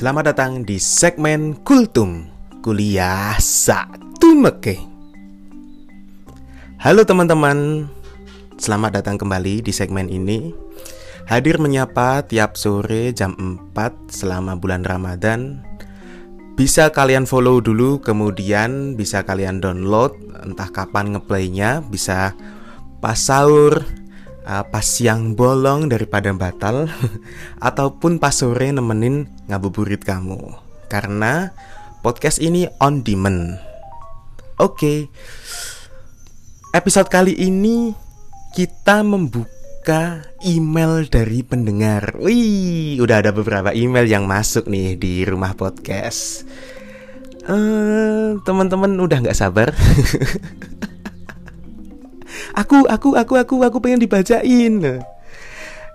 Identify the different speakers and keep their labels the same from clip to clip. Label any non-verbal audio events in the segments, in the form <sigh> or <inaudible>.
Speaker 1: Selamat datang di segmen Kultum Kuliah Satu Meke Halo teman-teman Selamat datang kembali di segmen ini. Hadir menyapa tiap sore jam 4 selama bulan Ramadan. Bisa kalian follow dulu kemudian bisa kalian download Entah kapan ngeplaynya Bisa pas sahur uh, pas siang bolong daripada batal <laughs> ataupun pas sore nemenin ngabuburit kamu karena podcast ini on demand. Oke. Okay. Episode kali ini kita membuka email dari pendengar. Wih, udah ada beberapa email yang masuk nih di rumah podcast. Uh, teman-teman udah nggak sabar <laughs> aku aku aku aku aku pengen dibacain.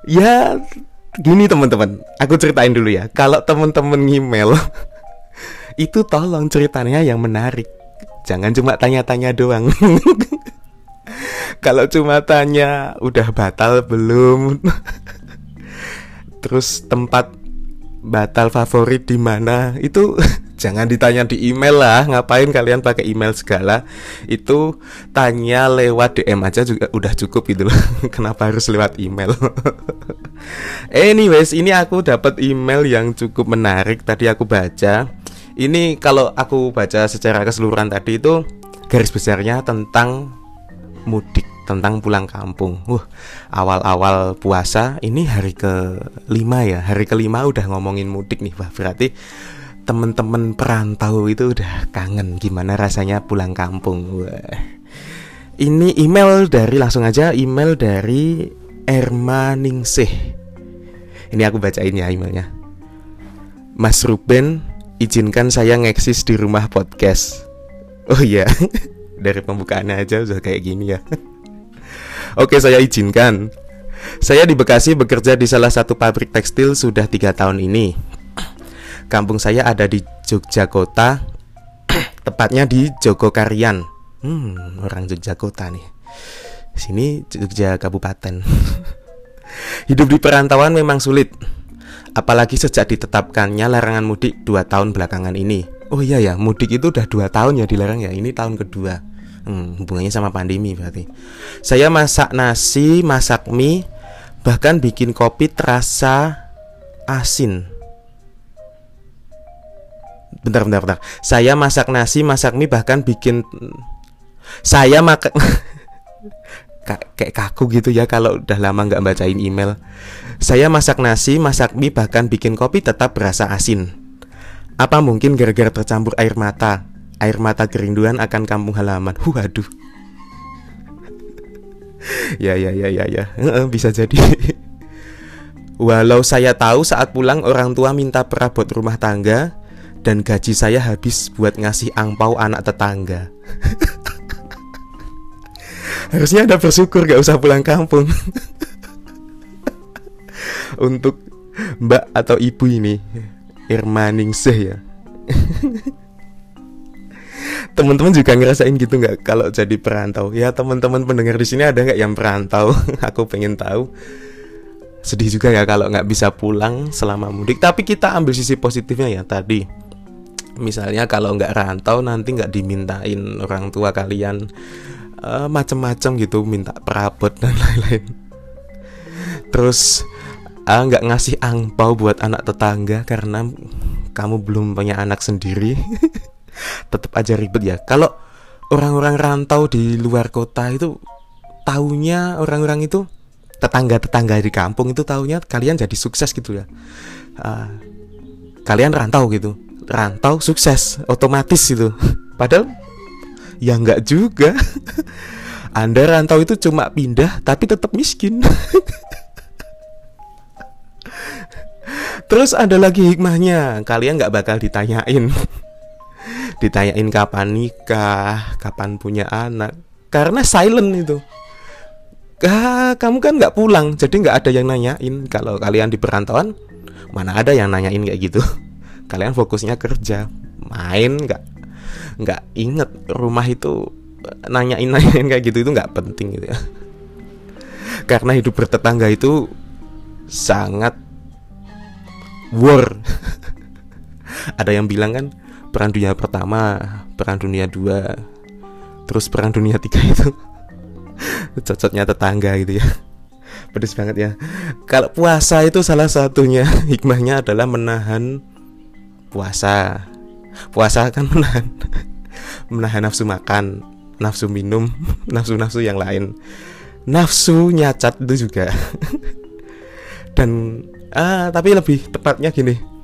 Speaker 1: Ya gini teman-teman. Aku ceritain dulu ya. Kalau teman-teman email <laughs> itu tolong ceritanya yang menarik. Jangan cuma tanya-tanya doang. <laughs> Kalau cuma tanya udah batal belum? <laughs> Terus tempat batal favorit di mana? Itu jangan ditanya di email lah ngapain kalian pakai email segala itu tanya lewat DM aja juga udah cukup gitu loh <laughs> kenapa harus lewat email <laughs> anyways ini aku dapat email yang cukup menarik tadi aku baca ini kalau aku baca secara keseluruhan tadi itu garis besarnya tentang mudik tentang pulang kampung. Wah, awal-awal puasa ini hari ke lima ya. Hari kelima udah ngomongin mudik nih, Wah, berarti temen-temen perantau itu udah kangen gimana rasanya pulang kampung. Wah. Ini email dari langsung aja email dari Erma Ningsih. Ini aku bacain ya emailnya. Mas Ruben, izinkan saya ngeksis di rumah podcast. Oh iya, <laughs> dari pembukaannya aja udah kayak gini ya. <laughs> Oke, saya izinkan. Saya di Bekasi bekerja di salah satu pabrik tekstil sudah tiga tahun ini. Kampung saya ada di Yogyakarta, <clears throat> tepatnya di Jogokarian. Hmm, orang Yogyakarta nih. Sini Jogja Kabupaten. <laughs> Hidup di perantauan memang sulit. Apalagi sejak ditetapkannya larangan mudik dua tahun belakangan ini. Oh iya ya, mudik itu udah dua tahun ya dilarang ya. Ini tahun kedua. Hmm, hubungannya sama pandemi berarti. Saya masak nasi, masak mie, bahkan bikin kopi terasa asin bentar bentar bentar. Saya masak nasi masak mie bahkan bikin saya makan <laughs> kayak kaku gitu ya kalau udah lama nggak bacain email. Saya masak nasi masak mie bahkan bikin kopi tetap berasa asin. Apa mungkin gara-gara tercampur air mata? Air mata kerinduan akan kampung halaman. Waduh. <laughs> Ya ya ya ya ya. Bisa jadi. <laughs> Walau saya tahu saat pulang orang tua minta perabot rumah tangga dan gaji saya habis buat ngasih angpau anak tetangga. <laughs> Harusnya ada bersyukur gak usah pulang kampung. <laughs> Untuk mbak atau ibu ini, Irma Ningsih ya. <laughs> teman-teman juga ngerasain gitu nggak kalau jadi perantau? Ya teman-teman pendengar di sini ada nggak yang perantau? Aku pengen tahu sedih juga ya kalau nggak bisa pulang selama mudik tapi kita ambil sisi positifnya ya tadi misalnya kalau nggak rantau nanti nggak dimintain orang tua kalian uh, macem-macem gitu minta perabot dan <laughs> lain-lain. Terus uh, nggak ngasih angpau buat anak tetangga karena kamu belum punya anak sendiri <laughs> tetap aja ribet ya. Kalau orang-orang rantau di luar kota itu taunya orang-orang itu tetangga-tetangga di kampung itu taunya kalian jadi sukses gitu ya. Uh, kalian rantau gitu rantau sukses otomatis itu. <laughs> Padahal ya nggak juga. <laughs> Anda rantau itu cuma pindah tapi tetap miskin. <laughs> Terus ada lagi hikmahnya. Kalian nggak bakal ditanyain. Ditanyain kapan nikah kapan punya anak. Karena silent itu. Ah, kamu kan nggak pulang, jadi nggak ada yang nanyain. Kalau kalian di perantauan, mana ada yang nanyain kayak gitu kalian fokusnya kerja. Main nggak? Nggak inget rumah itu nanyain nanyain kayak gitu itu nggak penting gitu ya. Karena hidup bertetangga itu sangat war. <laughs> Ada yang bilang kan perang dunia pertama perang dunia dua terus perang dunia tiga itu <laughs> cocoknya tetangga gitu ya. Pedes banget ya. Kalau puasa itu salah satunya <laughs> hikmahnya adalah menahan puasa puasa kan <laughs> menahan menahan nafsu makan nafsu minum <laughs> nafsu-nafsu yang lain nafsu nyacat itu juga <laughs> dan ah, tapi lebih tepatnya gini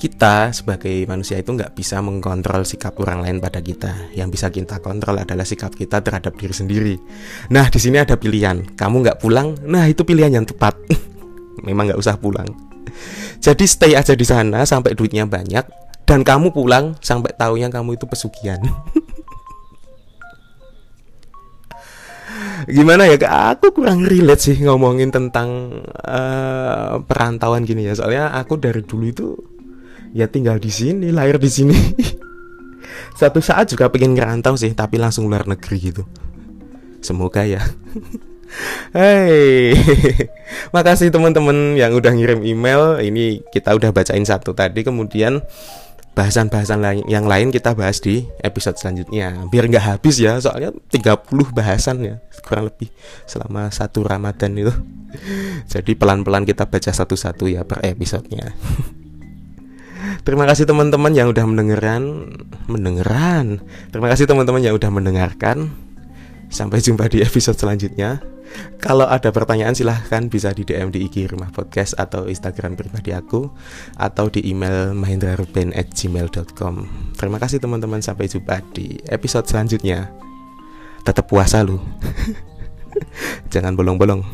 Speaker 1: kita sebagai manusia itu nggak bisa mengkontrol sikap orang lain pada kita. Yang bisa kita kontrol adalah sikap kita terhadap diri sendiri. Nah, di sini ada pilihan. Kamu nggak pulang, nah itu pilihan yang tepat. Memang nggak usah pulang. Jadi stay aja di sana sampai duitnya banyak dan kamu pulang sampai tahunya kamu itu pesugihan. <laughs> gimana ya aku kurang relate sih ngomongin tentang uh, perantauan gini ya. Soalnya aku dari dulu itu ya tinggal di sini lahir di sini. <laughs> Satu saat juga pengen ngerantau sih tapi langsung luar negeri gitu. Semoga ya <laughs> Hei, <laughs> makasih teman-teman yang udah ngirim email. Ini kita udah bacain satu tadi, kemudian bahasan-bahasan lain yang lain kita bahas di episode selanjutnya biar nggak habis ya soalnya 30 bahasan ya kurang lebih selama satu Ramadan itu <laughs> jadi pelan-pelan kita baca satu-satu ya per episodenya <laughs> Terima kasih teman-teman yang udah mendengarkan mendengaran. Terima kasih teman-teman yang udah mendengarkan. Sampai jumpa di episode selanjutnya. Kalau ada pertanyaan silahkan bisa di DM di IG Rumah Podcast atau Instagram pribadi aku atau di email mahendraruben@gmail.com. Terima kasih teman-teman sampai jumpa di episode selanjutnya. Tetap puasa lu. <laughs> Jangan bolong-bolong.